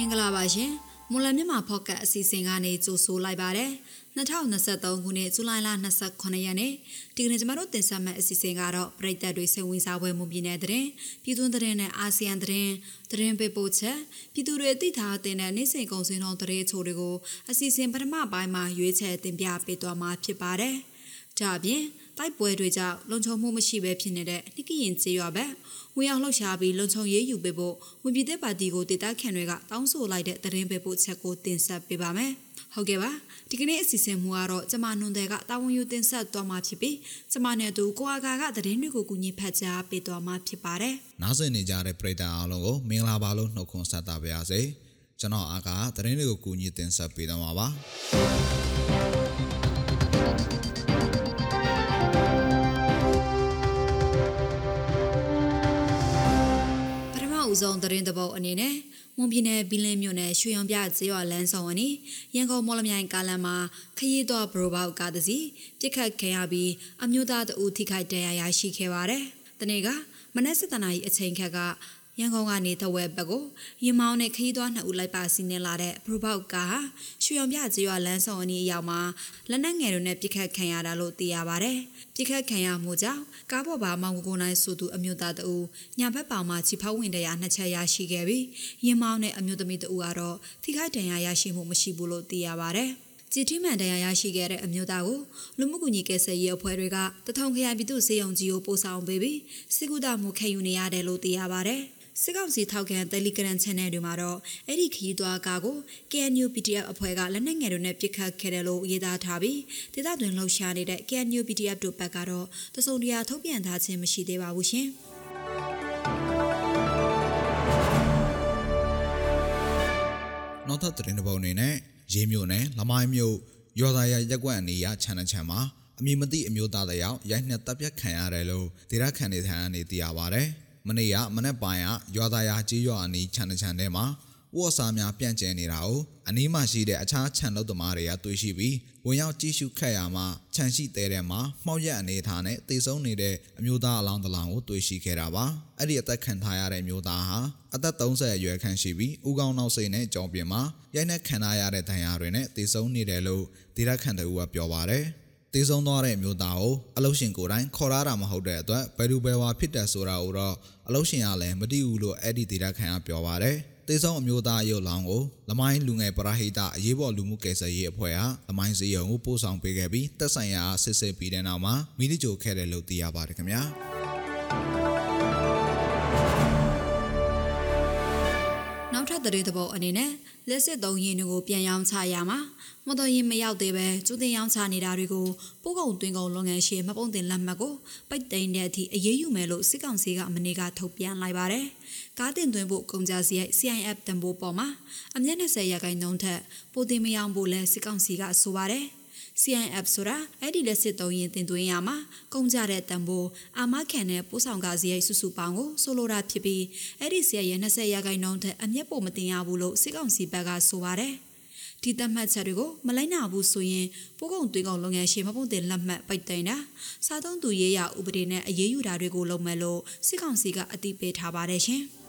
မင်္ဂလာပါရှင်မွန်လမြန်မာဖော့ကတ်အစီအစဉ်ကနေကြိုဆိုလိုက်ပါတယ်2023ခုနှစ်ဇူလိုင်လ29ရက်နေ့ဒီကနေ့ကျမတို့တင်ဆက်မယ့်အစီအစဉ်ကတော့ပြည်သက်တွေစိတ်ဝင်စားပွဲမွန်ပြည်နယ်သတင်းပြည်သူသတင်းနဲ့အာဆီယံသတင်းသတင်းပေးပို့ချက်ပြည်သူတွေသိထားတဲ့နေ့စဉ်ကုန်စည်နှုန်းသတင်းချို့တွေကိုအစီအစဉ်ပထမပိုင်းမှာရွေးချယ်တင်ပြပေးသွားမှာဖြစ်ပါတယ်ဒါအပြင် တိုက်ပွဲတွေကြောင့်လုံခြုံမှုမရှိဘဲဖြစ်နေတဲ့နှိကရင်ကျေးရွာဘက်ဝင်ရောက်လှုပ်ရှားပြီးလုံခြုံရေးယူပေးဖို့ဝန်ပြည်သက်ပါတီကိုဒေသခံတွေကတောင်းဆိုလိုက်တဲ့သတင်းပေးပို့ချက်ကိုတင်ဆက်ပေးပါမယ်။ဟုတ်ကဲ့ပါဒီကနေ့အစီအစဉ်မူကတော့ကျမနွန်တဲ့ကတာဝန်ယူတင်ဆက်သွားမှာဖြစ်ပြီးကျမနဲ့အတူကိုအာကာကသတင်းတွေကိုကူညီဖတ်ကြားပေးသွားမှာဖြစ်ပါတယ်။နားဆင်နေကြတဲ့ပရိသတ်အားလုံးကိုမင်္ဂလာပါလို့နှုတ်ခွန်းဆက်တာပါရစေ။ကျွန်တော်အာကာသတင်းတွေကိုကူညီတင်ဆက်ပေးသွားမှာပါ။ ဆုံးသတင်းတပုတ်အနေနဲ့မွန်ပြည်နယ်ဘီလင်းမြို့နယ်ရွှေရောင်ပြကျေးရွာလမ်းဆောင်အနီးရန်ကုန်မော်လမြိုင်ကားလမ်းမှာခရီးသွားဘရိုဘောက်ကားတစ်စီးပြစ်ခတ်ခံရပြီးအမျိုးသားတဦးထိခိုက်ဒဏ်ရာရရှိခဲ့ပါတယ်။တနေ့ကမနက်7:00နာရီအချိန်ခက်က ရန်ကုန်ကနေတဝဲဘက်ကိုရင်မောင်းနဲ့ခရီးသွားနှစ်ဦးလိုက်ပါစီးနေလာတဲ့ဘရိုဘောက်ကားဟာရွှေရောင်ပြကျေးရွာလမ်းဆောင်အနီးအရောက်မှာလက်နက်ငယ်တွေနဲ့ပြစ်ခတ်ခံရတာလို့သိရပါတယ်။ပြစ်ခတ်ခံရမှုကြောင့်ကားပေါ်ပါမောင်ကိုကိုနိုင်ဆိုသူအမျိုးသားတဦးညာဘက်ပေါင်မှာခြေဖောက်ဝင်တရားနှစ်ချက်ရရှိခဲ့ပြီးရင်မောင်းနဲ့အမျိုးသမီးတဦးကတော့ထိခိုက်ဒဏ်ရာရရှိမှုမရှိဘူးလို့သိရပါတယ်။ကြည်ထီးမှန်တရားရရှိခဲ့တဲ့အမျိုးသားကိုလူမှုကူညီကယ်ဆယ်ရေးအဖွဲ့တွေကတထုံခရိုင်ပြည်သူ့စေယုံကြီးကိုပို့ဆောင်ပေးပြီးစစ်ကူတာမှုခံယူနေရတယ်လို့သိရပါတယ်။ စစ်ကောင်စီထောက်ခံ Telegram Channel တွေမှာတော့အဲ့ဒီခရီးသွားကားကို KNU PDF အဖွဲ့ကလက်နက်ငယ်တွေနဲ့ပစ်ခတ်ခဲ့တယ်လို့ရေးသားထားပြီးဒေသတွင်လှုပ်ရှားနေတဲ့ KNU PDF တို့ဘက်ကတော့တစုံတရာထုတ်ပြန်ထားခြင်းမရှိသေးပါဘူးရှင်။နောက်ထပ်သတင်းတစ်ပုဒ်အနေနဲ့ရေးမြို့နယ်လမိုင်းမြို့ရော်သားရရက်ကွက်အနေရခြံနှချံမှာအမည်မသိအမျိုးသားတယောက်ရိုက်နှက်တပ်ပြတ်ခံရတယ်လို့ဒေသခံတွေထံကနေသိရပါဗျ။ မနေ့ကမနက်ပိုင်းကရွာသားရကြီးရွာအနီးခြံတခြံထဲမှာဝတ်စားများပြန့်ကျဲနေတာကိုအနီးမှာရှိတဲ့အခြားခြံလုပ်သမားတွေကတွေ့ရှိပြီးဝင်ရောက်ကြည့်ရှုခတ်ရမှာခြံရှိတဲထဲမှာမှောက်ရက်အနေထားနဲ့တေဆုံးနေတဲ့အမျိုးသားအလောင်းတလောင်းကိုတွေ့ရှိခဲ့တာပါအဲ့ဒီအသက်ခံထားရတဲ့မျိုးသားဟာအသက်30အရွယ်ခန့်ရှိပြီးဦးခေါင်းနောက်စိနဲ့ကြောင်ပြင်မှာရိုက်နှက်ခံထားရတဲ့ဒဏ်ရာတွေနဲ့တေဆုံးနေတယ်လို့ဒေသခံတို့ကပြောပါတယ် တေးဆုံးသွားတဲ့မျိုးသားကိုအလုရှင်ကိုယ်တိုင်ခေါ်ရတာမဟုတ်တဲ့အတွက်ဘယ်သူဘယ်ဝါဖြစ်တယ်ဆိုတာကိုတော့အလုရှင်ကလည်းမသိဘူးလို့အဲ့ဒီဒေတာခန်ကပြောပါတယ်တေးဆုံးအမျိုးသားရုပ်လောင်းကိုလမိုင်းလူငယ်ပရဟိတအရေးပေါ်လူမှုကယ်ဆယ်ရေးအဖွဲ့ကလမိုင်းစီယုံကိုပို့ဆောင်ပေးခဲ့ပြီးတက်ဆိုင်ရာစစ်စစ်ပြီးတဲ့နောက်မှာမိလိချိုခဲ့တယ်လို့သိရပါတယ်ခင်ဗျာ သတင်းသဘောအနေနဲ့လက်စစ်သုံးရင်တွေကိုပြန်ရောင်းချရမှာမော်တော်ယာဉ်မရောက်သေးပဲကျူးတင်ရောင်းချနေတာတွေကိုပို့ကုန်တွင်ကုန်လုပ်ငန်းရှင်မပုံတင်လက်မှတ်ကိုပိတ်သိမ်းတဲ့အထိအရေးယူမယ်လို့စစ်ကောင်စီကမနေ့ကထုတ်ပြန်လိုက်ပါတယ်။ကားတင်သွင်းဖို့ကုန်ကြစရိုက် CIF တံပိုးပေါ်မှာအမျက်20ရာခိုင်နှုန်းထက်ပိုတင်မရောင်းဖို့လဲစစ်ကောင်စီကဆိုပါတယ်။ CIF ဆိုတာအဲ့ဒီလက်စစ်သုံးရင်တင်သွင်းရမှာကုန်ကြတဲ့တံပိုးအာမခံတဲ့ပို့ဆောင်ကားစရိုက်စုစုပေါင်းကိုဆိုလိုတာဖြစ်ပြီးအဲ့ဒီစရိုက်ရဲ့20ရာခိုင်နှုန်းထက်အမျက်ပိုမတင်ရဘူးလို့စစ်ကောင်စီဘက်ကဆိုပါတယ်။ဒီသတ်မှတ်ချက်တွေကိုမလိုက်နာဘူးဆိုရင်ပိုးကုံသွေးကုံလုပ်ငန်းရှင်မပုံတင်လက်မှတ်ပိတ်သိမ်းတာစားသုံးသူရေးရဥပဒေနဲ့အရေးယူတာတွေကိုလုပ်မယ်လို့စစ်ကောင်စီကအတိပေးထားပါတယ်ရှင်။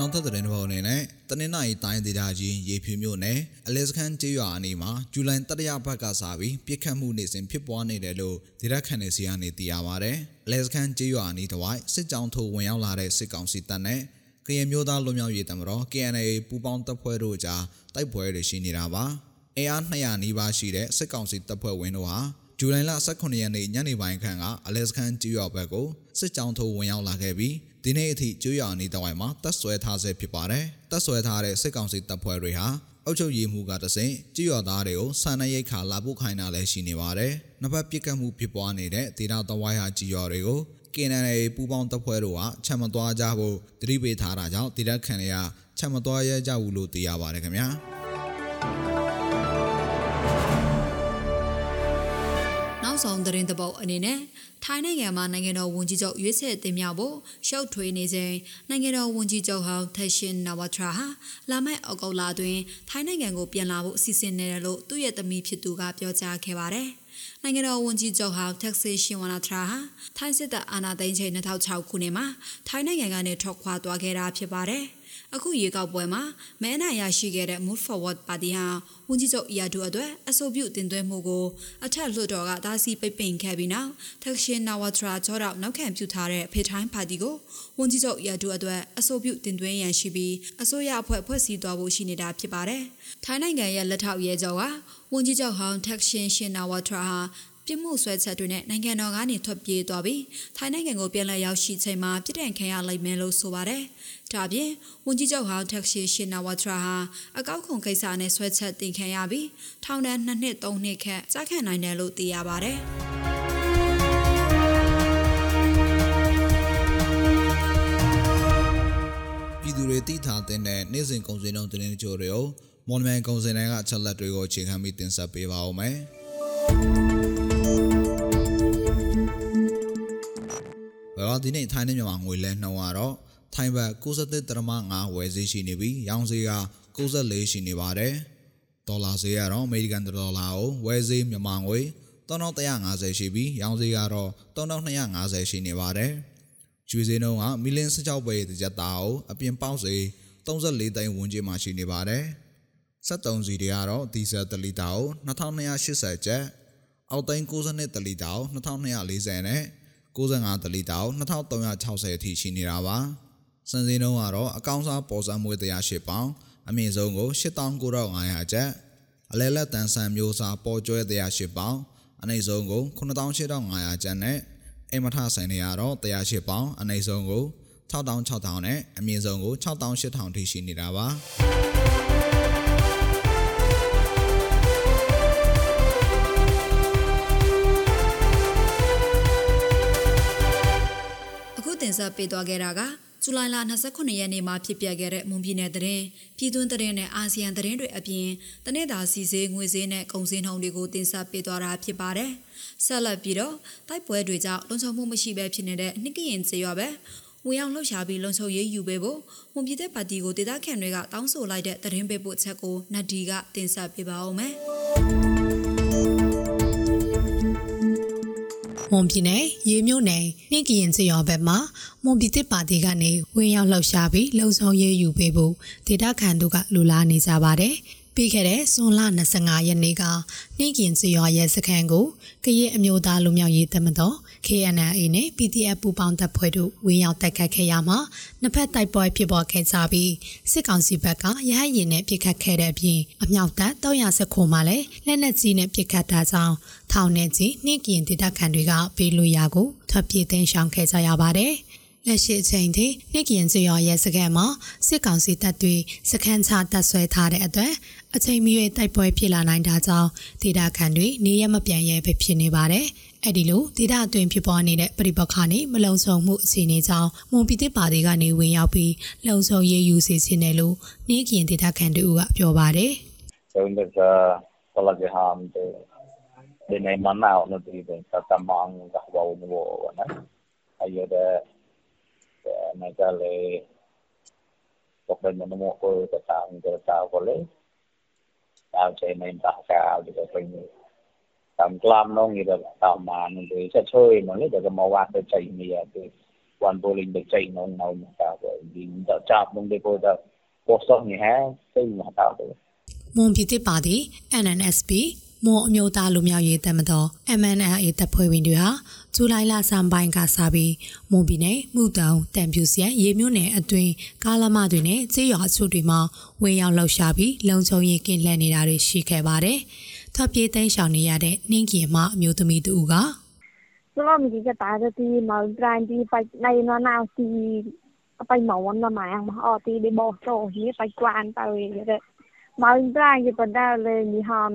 နောက်ထပ်သတင်းတစ်ပုဒ်အနေနဲ့တနင်္လာရီတိုင်းဒေသကြီးရေဖြူမြို့နယ်အလဲစခန်းကျေးရွာအနီးမှာဇူလိုင်တတိယပတ်ကစားပြီးပြစ်ခတ်မှုနေစဉ်ဖြစ်ပွားနေတယ်လို့ဒေသခံတွေစီကနေသိရပါဗျ။အလဲစခန်းကျေးရွာအနီးတစ်ဝိုက်စစ်ကြောင်းထိုးဝင်ရောက်လာတဲ့စစ်ကောင်စီတပ်နဲ့ကရင်မျိုးသားလူမျိုးရေးတမတော် KNA ပူးပေါင်းတပ်ဖွဲ့တို့ကြားတိုက်ပွဲတွေရှိနေတာပါ။အင်အား200နီးပါးရှိတဲ့စစ်ကောင်စီတပ်ဖွဲ့ဝင်တို့ဟာ ဇူလိုင်လ18ရက်နေ့ညနေပိုင်းခန့်ကအလဲစခန်းကျေးရွာဘက်ကိုစစ်ကြောင်းထိုးဝင်ရောက်လာခဲ့ပြီးဒီနေ့အထိကျေးရွာနေတဝိုင်မှာတပ်ဆွဲထားဆဲဖြစ်ပါတယ်။တပ်ဆွဲထားတဲ့စစ်ကောင်စီတပ်ဖွဲ့တွေဟာအုပ်ချုပ်ရေးမှူးကတဆင့်ကြေးရွာသားတွေကိုစာနယ်ရိတ်ခါလာဖို့ခိုင်းတာလည်းရှိနေပါတယ်။နှစ်ဖက်ပြစ်ကတ်မှုဖြစ်ပွားနေတဲ့ဒေတာတဝိုင်းဟာကြေးရွာတွေကို KNL ပူပေါင်းတပ်ဖွဲ့တို့ကချက်မသွားကြဖို့တတိပေးထားတာကြောင့်ဒေတာခန်တွေကချက်မသွားရကြဘူးလို့သိရပါတယ်ခင်ဗျာ။ နောက်ဆုံးသတင်းသဘောက်အနေနဲ့ထိုင်းနိုင်ငံမှာနိုင်ငံတော်ဝန်ကြီးချုပ်ရွေးချယ်တင်မြှောက်ဖို့ရှုပ်ထွေးနေချိန်နိုင်ငံတော်ဝန်ကြီးချုပ်ဟောင်းထက်ရှင်နဝထရာဟာလာမယ့်ဩဂုတ်လတွင်ထိုင်းနိုင်ငံကိုပြန်လာဖို့အစီအစဉ်နေတယ်လို့သူ့ရဲ့သမီးဖြစ်သူကပြောကြားခဲ့ပါတယ်။နိုင်ငံတော်ဝန်ကြီးချုပ်ဟောင်းတက်ဆီရှင်ဝနာထရာဟာထိုင်းစစ်တပ်အာဏာသိမ်းချိန်2006ခုနှစ်မှာထိုင်းနိုင်ငံကနေထွက်ခွာသွားခဲ့တာဖြစ်ပါတယ်။ အခုရေကောက်ပွဲမှာမဲအနိုင်ရရှိခဲ့တဲ့ Move Forward ပါတီဟာဝန်ကြီးချုပ်အီယာဒူအတွက်အဆိုပြုတင်သွင်းမှုကိုအထက်လွှတ်တော်ကဒါစီပိတ်ပင်ခဲ့ပြီးနောက်တက်ရှင်နာဝထရာကျောတော့နောက်ခံပြုထားတဲ့ဖေထိုင်းပါတီကိုဝန်ကြီးချုပ်အီယာဒူအတွက်အဆိုပြုတင်သွင်းရန်ရှိပြီးအစိုးရအဖွဲ့ဖွဲ့စည်းသွားဖို့ရှိနေတာဖြစ်ပါတယ်။ထိုင်းနိုင်ငံရဲ့လက်ထောက်ရဲချုပ်ကဝန်ကြီးချုပ်ဟောင်းတက်ရှင်ရှင်နာဝထရာဟာ ပြစ်မှုဆွဲချက်တွေနဲ့နိုင်ငံတော်ကနေထွက်ပြေးသွားပြီးထိုင်းနိုင်ငံကိုပြန်လည်ရောက်ရှိချိန်မှာပြစ်ဒဏ်ခံရလိမ့်မယ်လို့ဆိုပါတယ်။ဒါပြင်ဝန်ကြီးချုပ်ဟောင်းတက်ရှိရှင်နာဝထရာဟာအကောက်ခွန်ကိစ္စနဲ့ဆွဲချက်တင်ခံရပြီးထောင်ဒဏ်2နှစ်3နှစ်ခန့်ကြားခံနိုင်တယ်လို့သိရပါတယ်။ပြည်သူတွေသိထားတဲ့နေ့စဉ်ကုန်စည်နှုန်းတင်ကြိုတွေကိုမော်လမြိုင်ကုန်စည်တိုင်းကအချက်လက်တွေကိုအခြေခံပြီးတင်ဆက်ပေးပါဦးမယ်။ တော့ဒီနေ့ထိုင်းနဲ့မြန်မာငွေလဲနှုန်းကတော့ထိုင်းဘတ်63.5ဝယ်ဈေးရှိနေပြီးရောင်းဈေးက94ရှိနေပါတယ်။ဒေါ်လာဈေးကတော့အမေရိကန်ဒေါ်လာကိုဝယ်ဈေးမြန်မာငွေ3150ရှိပြီးရောင်းဈေးကတော့3250ရှိနေပါတယ်။ကျွေးဈေးနှုန်းကမီလင်း16ပဲတစ်ကြက်သားကိုအပြင်ပေါက်ဈေး34သိန်းဝန်းကျင်မှာရှိနေပါတယ်။73စီတွေကတော့ဒီဇယ်1လီတာကို2280ကျပ်အောက်သိန်း62တလီတာကို2240နဲ့ 95တလီတာကို2360အထိရှိနေတာပါစံစင်းနှုန်းကတော့အကောင်စားပေါ်စံမွေး108ပေါင်အမြင့်ဆုံးကို8500ကျပ်အလဲလက်တန်ဆန်မျိုးစားပေါ်ကျွဲ108ပေါင်အနိမ့်ဆုံးကို9800ကျပ်နဲ့အိမ်မထဆိုင်တွေကတော့108ပေါင်အနိမ့်ဆုံးကို6600နဲ့အမြင့်ဆုံးကို6800ထိရှိနေတာပါ တင်ဆက်ပေးသွားခဲ့တာကဇူလိုင်လ29ရက်နေ့မှာဖြစ်ပျက်ခဲ့တဲ့မွန်ပြည်နယ်သတင်းပြည်တွင်းသတင်းနဲ့အာဆီယံသတင်းတွေအပြင်တနေ့တာစီစေးငွေစေးနဲ့ကုန်စည်နှုန်းတွေကိုတင်ဆက်ပေးသွားတာဖြစ်ပါတယ်။ဆက်လက်ပြီးတော့တိုက်ပွဲတွေကြောင့်လုံခြုံမှုမရှိဘဲဖြစ်နေတဲ့နှစ်ကရင်စေရွာပဲဝင်ရောက်လှုပ်ရှားပြီးလုံခြုံရေးယူပေးဖို့မွန်ပြည်သက်ပါတီကိုဒေသခံတွေကတောင်းဆိုလိုက်တဲ့သတင်းပေးပို့ချက်ကိုနတ်ဒီကတင်ဆက်ပေးပါဦးမယ်။ မွန်ပြည်နယ်ရေမြို့နယ်နှင်းကရင်စရောဘက်မှာမွန်ပြည်သစ်ပါတီကနေဝင်ရောက်လှုပ်ရှားပြီးလုံဆောင်ရေးယူပေးဖို့ဒေတာခန်တို့ကလူလာနေကြပါတယ် ပြီးခဲ့တဲ့ဇွန်လ25ရက်နေ့ကနှင်းကင်စရွာရဲစခန်းကိုကရင်အမျိုးသားလူမျိုးရေးတမတော် KNA နဲ့ PDF ပူးပေါင်းတပ်ဖွဲ့တို့ဝင်ရောက်တိုက်ခတ်ခဲ့ရမှာနှစ်ဖက်တိုက်ပွဲဖြစ်ပေါ်ခဲ့ကြပြီးစစ်ကောင်စီဘက်ကရဟတ်ရင်နဲ့ပစ်ခတ်ခဲ့တဲ့အပြင်အမြောက်တပ်310ခုမှလည်းလက်နက်ကြီးနဲ့ပစ်ခတ်တာကြောင့်ထောင်နဲ့ကြီးနှင်းကင်ဒေသခံတွေကပေးလို့ရကိုထွက်ပြေးသိမ်းရှောင်ခဲ့ကြရပါတယ် လက်ရှိအချိန်ထိနှိကရင်ကျော်ရဲ့စခန်းမှာစစ်ကောင်စီတပ်တွေစခန်းချတပ်ဆွဲထားတဲ့အတွက်အချိန်မီ၍တိုက်ပွဲဖြစ်လာနိုင်တာကြောင့်ဒေတာခန်တွေနေရမပြန်ရဲပဲဖြစ်နေပါတယ်။အဲ့ဒီလိုဒေသအတွင်းဖြစ်ပေါ်နေတဲ့ပြည်ပခါနေမလုံခြုံမှုအခြေအနေကြောင့်မွန်ပြည်သက်ပါတီကနေဝင်ရောက်ပြီးလုံခြုံရေးယူစီခြင်းတယ်လို့နေကရင်ဒေသခံတို့ကပြောပါတယ်။ကျွန်တော်ကဆလာဂျဟမ်တဲ့ဒီနေမနာအောင်လို့ဒီတဲ့သမန်ကဘာဝင်လို့ဝနာအဲ့ရတဲ့ Natale Pokoknya nemu aku tetang kereta boleh. Tahu saya main takal juga pengen. Tam kelam nong gitu, tam mana tu. Saya cuy mana tu mau wat tu cai ni ya tu. Wan bowling tu cai nong nong tak apa. Di tak cap nong dia kau tak kosong ni ha. Saya tak tahu. Mumpiti padi NNSP မွန်အမျိုးသားလူမျိုးရေးတပ်မတော် MNLA တပ်ဖွဲ့ဝင်တွေဟာဇူလိုင်လဆန်းပိုင်းကစပြီးမွန်ပြည်နယ်မှုတောင်တံပြူစရရေမြို့နယ်အတွင်းကားလမတွေနဲ့ကြေးရွာစုတွေမှာဝင်ရောက်လှောက်ရှားပြီးလုံခြုံရေးကင်းလှည့်နေတာတွေရှိခဲ့ပါတယ်။ထွက်ပြေးတန်းရှောင်နေရတဲ့နှင်းကင်မအမျိုးသမီးတူကကျမမြင်ကြတာဒီမောင်တိုင်းဒီပိုက်နိုင်နော်နာစီပိုက်မောင်းနော်မာအောင်အော်တီဒီဘောဆိုဒီပိုက်ကွမ်ပါဝေးတဲ့မောင်တိုင်းဒီပဒါလေဒီဟမ်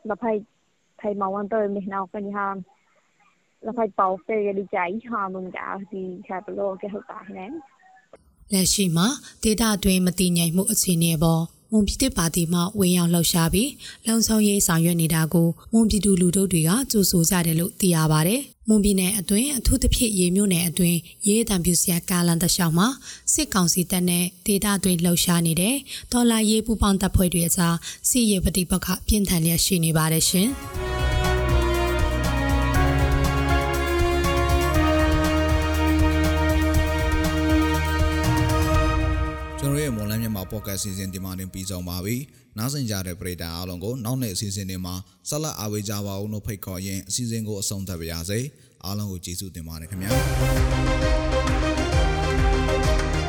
ลยมาอินทราอยู่ปนได้เลยมีหอมเราไปไปมาวันเตอร์มีเราไปหอมเราไปเป่าเฟยดีใจหอมมึงจ้าที่แค่ไปโลกแค่หุบตาแน่လက်ရှိမှာဒေတာတွင်မတည်ငြိမ်မှုအခြေအနေပေါ် မွန်ပြည်သစ်ပါတီမှဝင်ရောက်လှုပ်ရှားပြီးလုံဆောင်ရေးဆောင်ရွက်နေတာကိုမွန်ပြည်သူလူထုတွေကကြိုဆိုကြတယ်လို့သိရပါတယ်။မွန်ပြည်နယ်အတွင်းအထူးသဖြင့်ရေမြို့နယ်အတွင်းရေးတံပြူစရာကာလန်တလျှောက်မှာစစ်ကောင်စီတပ်နဲ့ဒေသတွင်းလှုပ်ရှားနေတဲ့ဒေါ်လာရေးပူပေါင်းတပ်ဖွဲ့တွေအကြားစီရေပတိပခပြင်းထန်လျက်ရှိနေပါတယ်ရှင်။ ပေါ့ကတ်စီစဉ်ဒီမှာတင်ပြီးဆုံးပါပြီ။နားဆင်ကြတဲ့ပရိသတ်အားလုံးကိုနောက်နေ့အစီအစဉ်တွေမှာဆက်လက်အားပေးကြပါဦးလို့ဖိတ်ခေါ်ရင်းအစီအစဉ်ကိုအဆုံးသတ်ပါရစေ။အားလုံးကိုကျေးဇူးတင်ပါတယ်ခင်ဗျာ။